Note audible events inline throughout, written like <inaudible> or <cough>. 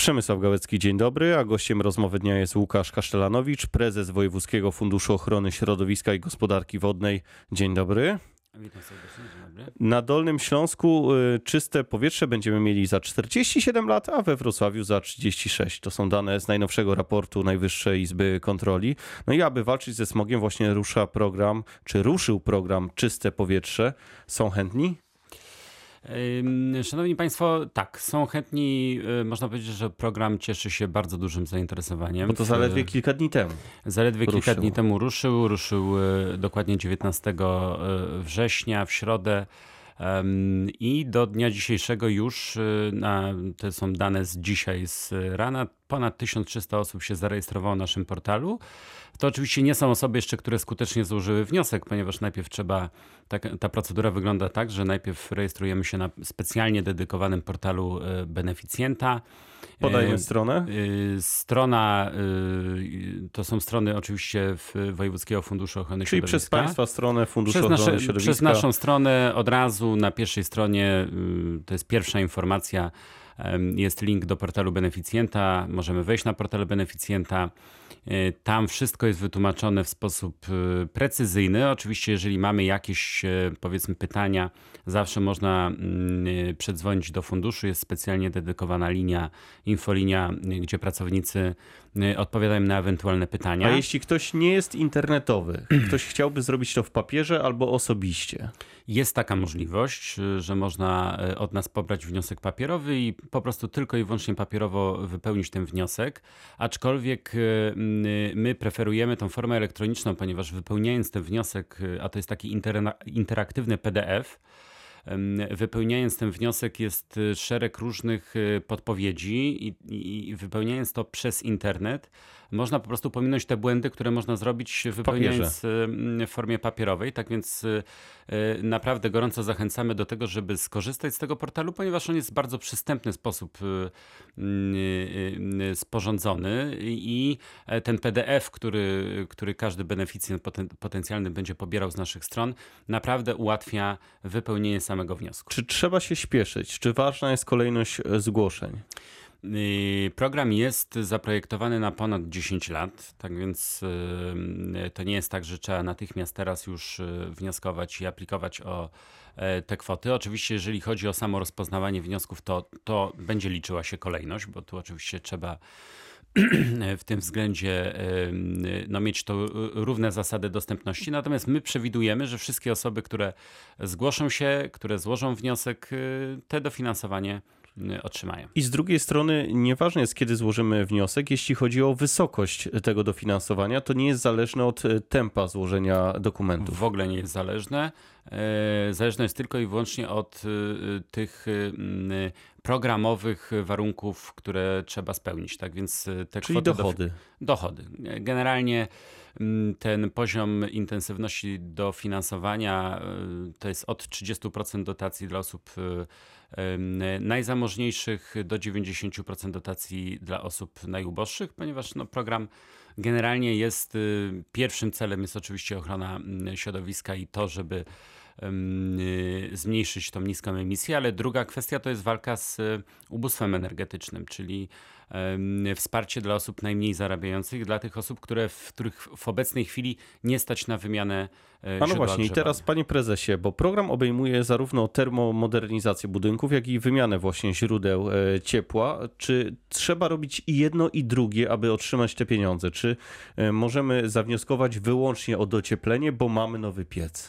Przemysław Gałecki, dzień dobry, a gościem rozmowy dnia jest Łukasz Kasztelanowicz, prezes Wojewódzkiego Funduszu Ochrony Środowiska i Gospodarki Wodnej. Dzień dobry. Witam serdecznie, dzień dobry. Na Dolnym Śląsku y, czyste powietrze będziemy mieli za 47 lat, a we Wrocławiu za 36. To są dane z najnowszego raportu Najwyższej Izby Kontroli. No i aby walczyć ze smogiem właśnie rusza program, czy ruszył program Czyste Powietrze. Są chętni? Szanowni Państwo, tak, są chętni. y, Można powiedzieć, że program cieszy się bardzo dużym zainteresowaniem. Bo to zaledwie kilka dni temu. Zaledwie kilka ruszył. dni temu ruszył. Ruszył y, dokładnie 19 y, września, w środę. I do dnia dzisiejszego już, na, te są dane z dzisiaj z rana, ponad 1300 osób się zarejestrowało na naszym portalu. To oczywiście nie są osoby jeszcze, które skutecznie złożyły wniosek, ponieważ najpierw trzeba, tak, ta procedura wygląda tak, że najpierw rejestrujemy się na specjalnie dedykowanym portalu y, beneficjenta. Podajmy Y, stronę. Y, Strona, to są strony oczywiście w Wojewódzkiego Funduszu Ochrony Czyli przez Środowiska. Państwa stronę Funduszu Przez, Ochrony nasze, Środowiska. przez naszą stronę od razu na pierwszej stronie, y, to jest pierwsza informacja, jest link do portalu beneficjenta. Możemy wejść na portal beneficjenta. Y, Tam wszystko jest wytłumaczone w sposób y, precyzyjny. Oczywiście, jeżeli mamy jakieś y, powiedzmy pytania, zawsze można mm, przedzwonić do funduszu. Jest specjalnie dedykowana linia, infolinia, gdzie pracownicy odpowiadają na ewentualne pytania. A jeśli ktoś nie jest internetowy, <clears throat> ktoś chciałby zrobić to w papierze albo osobiście, Jest taka możliwość, że można od nas pobrać wniosek papierowy i po prostu tylko i wyłącznie papierowo wypełnić ten wniosek. Aczkolwiek my preferujemy tą formę elektroniczną, ponieważ wypełniając ten wniosek, y, a to jest taki interaktywny PDF, Wypełniając ten wniosek jest y, szereg różnych y, podpowiedzi i i wypełniając to przez internet można po prostu pominąć te błędy, które można zrobić wypełniając y, w formie papierowej. Tak więc y, y, naprawdę gorąco zachęcamy do tego, żeby skorzystać z tego portalu, ponieważ on jest w bardzo przystępny sposób y, y, y, sporządzony i e, ten PDF, który, który każdy beneficjent poten, potencjalny będzie pobierał z naszych stron, naprawdę ułatwia wypełnienie samego wniosku. czy trzeba się śpieszyć? Czy ważna jest kolejność e, zgłoszeń? Y, Program jest zaprojektowany na ponad 10 lat, tak więc y, to nie jest tak, że trzeba natychmiast teraz już y, wnioskować i aplikować o e, te kwoty. Oczywiście, jeżeli chodzi o samo rozpoznawanie wniosków, to, to będzie liczyła się kolejność, bo tu oczywiście trzeba <clears throat> w tym względzie no, mieć to równe zasady dostępności. Natomiast my przewidujemy, że wszystkie osoby, które zgłoszą się, które złożą wniosek, te dofinansowanie otrzymają. I z drugiej strony, nieważne jest, kiedy złożymy wniosek, jeśli chodzi o wysokość tego dofinansowania, to nie jest zależne od e, tempa złożenia dokumentów. W ogóle nie jest zależne. E, Zależne jest tylko i wyłącznie od y, tych y, mm, programowych warunków, które trzeba spełnić. Tak więc y, te Czyli dochody. dochody. Generalnie ten poziom intensywności dofinansowania y, to jest od 30% dotacji dla osób y, najzamożniejszych do 90% dotacji dla osób najuboższych, ponieważ no, program generalnie jest y, pierwszym celem jest oczywiście ochrona mm, środowiska i to, żeby zmniejszyć tą niską emisję, ale druga kwestia to jest walka z y, ubóstwem energetycznym, czyli wsparcie dla osób najmniej zarabiających, dla tych osób, które, w których w obecnej chwili nie stać na wymianę no właśnie, i teraz panie prezesie, bo program obejmuje zarówno termomodernizację budynków, jak i wymianę właśnie źródeł e, ciepła. Czy trzeba robić i jedno i drugie, aby otrzymać te pieniądze? Czy e, możemy zawnioskować wyłącznie o docieplenie, bo mamy nowy piec?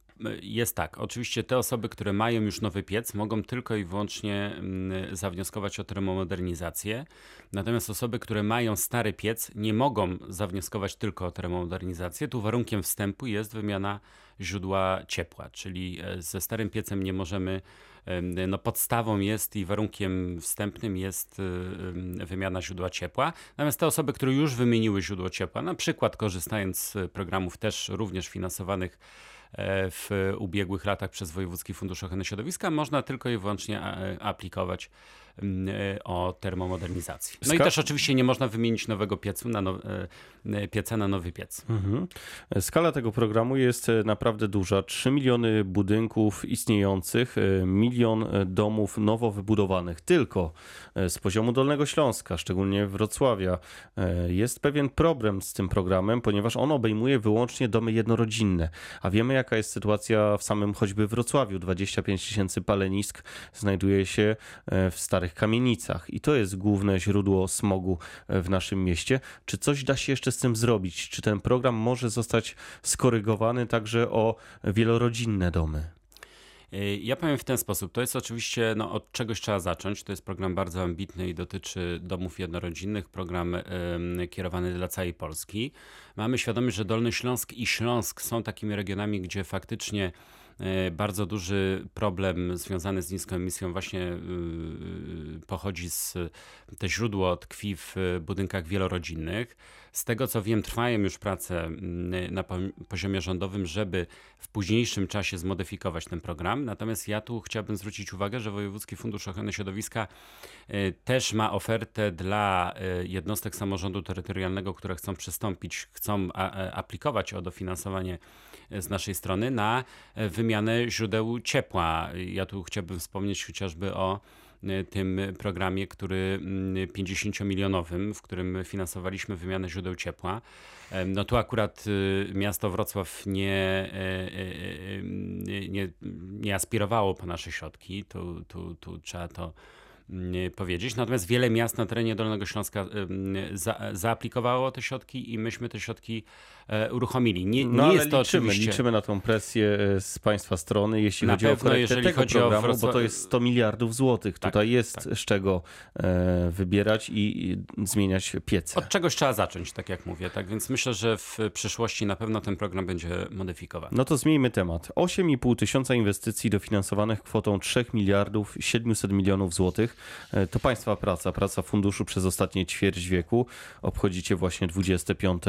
Jest tak. Oczywiście te osoby, które mają już nowy piec, mogą tylko i wyłącznie mm, zawnioskować o termomodernizację. Natomiast osoby, które mają stary piec, nie mogą zawnioskować tylko o termomodernizację. Tu warunkiem wstępu jest wymiana źródła ciepła, czyli e, ze starym piecem nie możemy. em, No, podstawą jest i warunkiem wstępnym jest ym, wymiana źródła ciepła. Natomiast te osoby, które już wymieniły źródło ciepła, na przykład korzystając z programów też również finansowanych e, w ubiegłych latach przez Wojewódzki Fundusz Ochrony Środowiska, można tylko i wyłącznie e, aplikować o termomodernizacji. No i też oczywiście nie można wymienić nowego piecu na now, pieca na nowy piec. Mhm. Skala tego programu jest naprawdę duża. 3 miliony budynków istniejących, milion domów nowo wybudowanych tylko z poziomu Dolnego Śląska, szczególnie Wrocławia. Jest pewien problem z tym programem, ponieważ on obejmuje wyłącznie domy jednorodzinne, a wiemy jaka jest sytuacja w samym choćby Wrocławiu. 25 tysięcy palenisk znajduje się w starych kamienicach i to jest główne źródło smogu w naszym mieście. Czy coś da się jeszcze z tym zrobić? Czy ten program może zostać skorygowany także o wielorodzinne domy? Y, ja powiem w ten sposób. To jest oczywiście, no, od czegoś trzeba zacząć. To jest program bardzo ambitny i dotyczy domów jednorodzinnych, program y, kierowany dla całej Polski. Mamy świadomość, że Dolny Śląsk i Śląsk są takimi regionami, gdzie faktycznie bardzo duży problem związany z niską emisją właśnie e, pochodzi z, te źródło tkwi w budynkach wielorodzinnych. Z tego co wiem, trwają już prace na poziomie rządowym, żeby w późniejszym czasie zmodyfikować ten program. Natomiast ja tu chciałbym zwrócić uwagę, że Wojewódzki Fundusz Ochrony Środowiska e, też ma ofertę dla jednostek samorządu terytorialnego, które chcą przystąpić, chcą aplikować o dofinansowanie z naszej strony na wymianę źródeł ciepła. Ja tu chciałbym wspomnieć chociażby o e, tym programie, który 50-milionowym, mm, w którym finansowaliśmy wymianę źródeł ciepła. No tu akurat y, miasto Wrocław nie, e, e, nie, nie aspirowało po nasze środki. Tu, tu, tu trzeba to powiedzieć. Natomiast wiele miast na terenie Dolnego Śląska za, zaaplikowało te środki i myśmy te środki e, uruchomili. Nie, no, nie jest to liczymy, oczywiście... liczymy na tą presję e, z państwa strony, jeśli na chodzi pewno, o korektę tego chodzi programu, Wrocław... bo to jest 100 miliardów złotych. Tak, Tutaj jest tak. z czego e, wybierać i, zmieniać piece. Od czegoś trzeba zacząć, tak jak mówię. Tak więc myślę, że w przyszłości na pewno ten program będzie modyfikowany. No to zmieńmy temat. 8,5 tysiąca inwestycji dofinansowanych kwotą 3 miliardów 700 milionów złotych to Państwa praca, praca funduszu przez ostatnie ćwierć wieku. Obchodzicie właśnie 25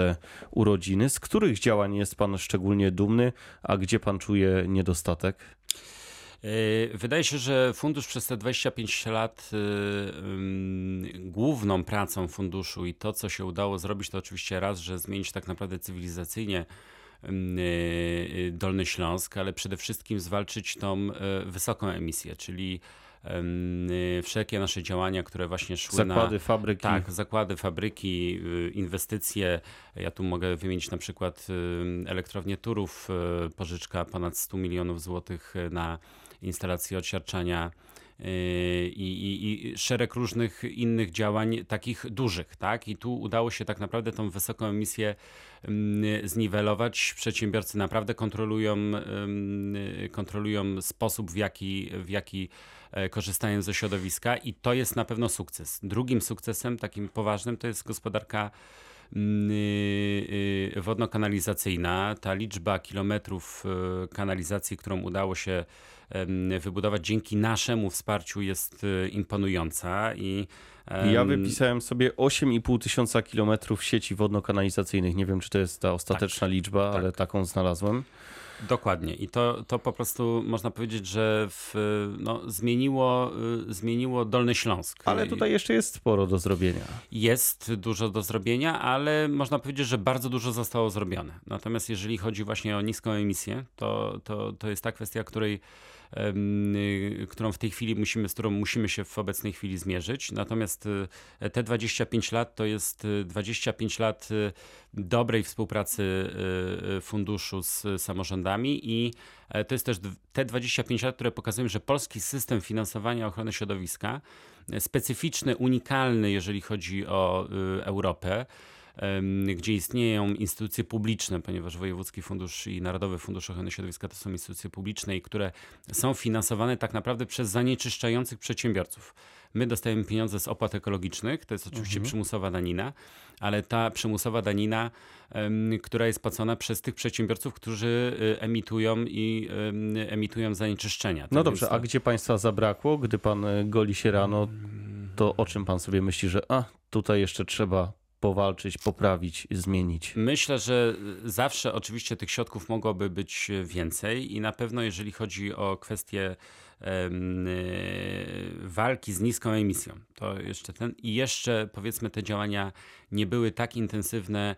urodziny. Z których działań jest Pan szczególnie dumny, a gdzie Pan czuje niedostatek? E, wydaje się, że fundusz przez te 25 lat yy, główną pracą funduszu i to, co się udało zrobić, to oczywiście raz, że zmienić tak naprawdę cywilizacyjnie yy, Dolny Śląsk, ale przede wszystkim zwalczyć tą wysoką emisję, czyli wszelkie nasze działania, które właśnie szły zakłady, na... Zakłady, fabryki. Tak, zakłady, fabryki, y, inwestycje. Ja tu mogę wymienić na przykład y, elektrownię Turów, pożyczka ponad 100 milionów złotych na instalację odsiarczania i, i, i, szereg różnych innych działań, takich dużych, tak? I tu udało się tak naprawdę tą wysoką emisję zniwelować. Przedsiębiorcy naprawdę kontrolują, kontrolują sposób, w jaki, w jaki e, korzystają ze środowiska i to jest na pewno sukces. Drugim sukcesem takim poważnym to jest gospodarka mm, y, y, wodno-kanalizacyjna. Ta liczba kilometrów y, kanalizacji, którą udało się wybudować dzięki naszemu wsparciu jest imponująca i ja wypisałem sobie 8,5 tysiąca kilometrów sieci wodno-kanalizacyjnych. Nie wiem, czy to jest ta ostateczna tak, liczba, tak. ale taką znalazłem. Dokładnie. I to, to po prostu można powiedzieć, że w, no, zmieniło, y, zmieniło Dolny Śląsk. Ale tutaj jeszcze jest sporo do zrobienia. Jest dużo do zrobienia, ale można powiedzieć, że bardzo dużo zostało zrobione. Natomiast jeżeli chodzi właśnie o niską emisję, to, to, to jest ta kwestia, której Y, którą w tej chwili musimy, z którą musimy się w obecnej chwili zmierzyć. Natomiast y, te 25 lat to jest 25 y, lat dobrej współpracy funduszu z samorządami i e, to jest też te 25 lat, które pokazują, że polski system finansowania ochrony środowiska, e, specyficzny, unikalny, jeżeli chodzi o Europę, gdzie istnieją instytucje publiczne, ponieważ Wojewódzki Fundusz i Narodowy Fundusz Ochrony Środowiska to są instytucje publiczne i które są finansowane tak naprawdę przez zanieczyszczających przedsiębiorców. My dostajemy pieniądze z opłat ekologicznych, to jest oczywiście mhm. przymusowa danina, ale ta przymusowa danina, która jest płacona przez tych przedsiębiorców, którzy y, emitują i emitują zanieczyszczenia. No dobrze, to... a gdzie państwa zabrakło, gdy pan y, goli się rano, to o czym pan sobie myśli, że a tutaj jeszcze trzeba powalczyć, poprawić, zmienić? Myślę, że zawsze oczywiście tych środków mogłoby być więcej i na pewno jeżeli chodzi o kwestie walki z niską emisją. To jeszcze ten i jeszcze powiedzmy te działania nie były tak intensywne,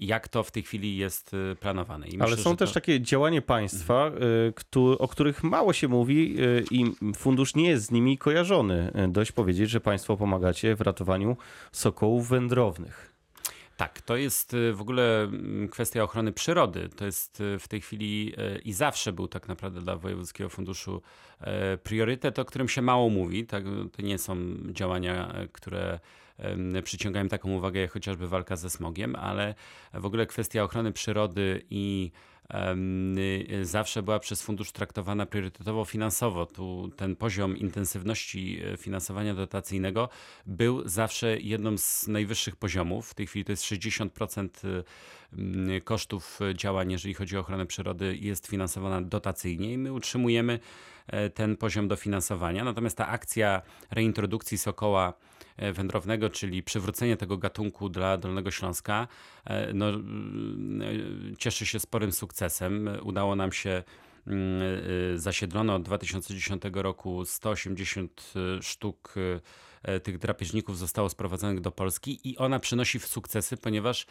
jak to w tej chwili jest planowane. Ale są też to... takie działania państwa, mhm. o których mało się mówi i fundusz nie jest z nimi kojarzony. Dość powiedzieć, że państwo pomagacie w ratowaniu sokołów wędrownych. Tak, to jest y, w ogóle mm, kwestia ochrony przyrody. To jest y, w tej chwili y, i zawsze był tak naprawdę dla Wojewódzkiego Funduszu priorytet, o którym się mało mówi. Tak, to nie są działania, które przyciągają taką uwagę jak chociażby walka ze smogiem, ale w ogóle kwestia ochrony przyrody i zawsze była przez fundusz traktowana priorytetowo finansowo. Tu ten poziom intensywności e, finansowania dotacyjnego był zawsze jedną z najwyższych poziomów. W tej chwili to jest 60% y, kosztów działań, jeżeli chodzi o ochronę przyrody, jest finansowana dotacyjnie i my utrzymujemy e, ten poziom dofinansowania. Natomiast ta akcja reintrodukcji sokoła E, wędrownego, czyli przywrócenie tego gatunku dla Dolnego Śląska, e, no, e, cieszy się sporym sukcesem. Udało nam się zasiedlono od 2010 roku 180 sztuk tych drapieżników zostało sprowadzonych do Polski i ona przynosi sukcesy, ponieważ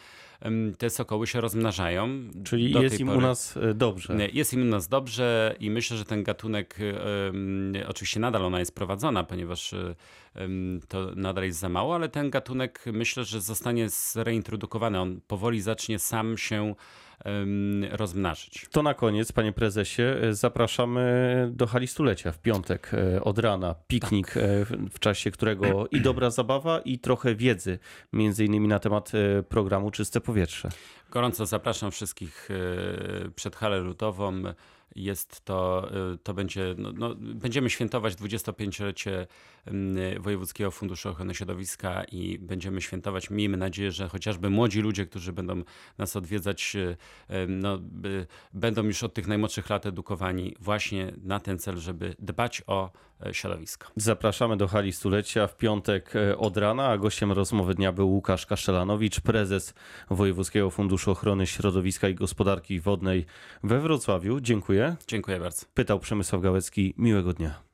te sokoły się rozmnażają. Czyli jest im pory. u nas dobrze. Jest im u nas dobrze i myślę, że ten gatunek, oczywiście nadal ona jest prowadzona, ponieważ to nadal jest za mało, ale ten gatunek myślę, że zostanie zreintrodukowany. On powoli zacznie sam się rozmnażyć. To na koniec, panie prezesie, zapraszamy do hali stulecia w piątek e, od rana. Piknik, tak. E, w czasie którego i dobra zabawa, i trochę wiedzy, między innymi na temat e, programu Czyste Powietrze. Gorąco zapraszam wszystkich przed halę lutową. Jest to, y, to będzie, no, no, będziemy świętować 25-lecie mm, Wojewódzkiego Funduszu Ochrony Środowiska i będziemy świętować, miejmy nadzieję, że chociażby młodzi ludzie, którzy będą nas odwiedzać, y, no, będą już od tych najmłodszych lat edukowani właśnie na ten cel, żeby dbać o e, środowisko. Zapraszamy do hali stulecia w piątek e, od rana, a gościem rozmowy dnia był Łukasz Kasztelanowicz, prezes Wojewódzkiego Funduszu Ochrony Środowiska i Gospodarki Wodnej we Wrocławiu. Dziękuję. Dziękuję bardzo. Pytał Przemysław Gałecki. Miłego dnia.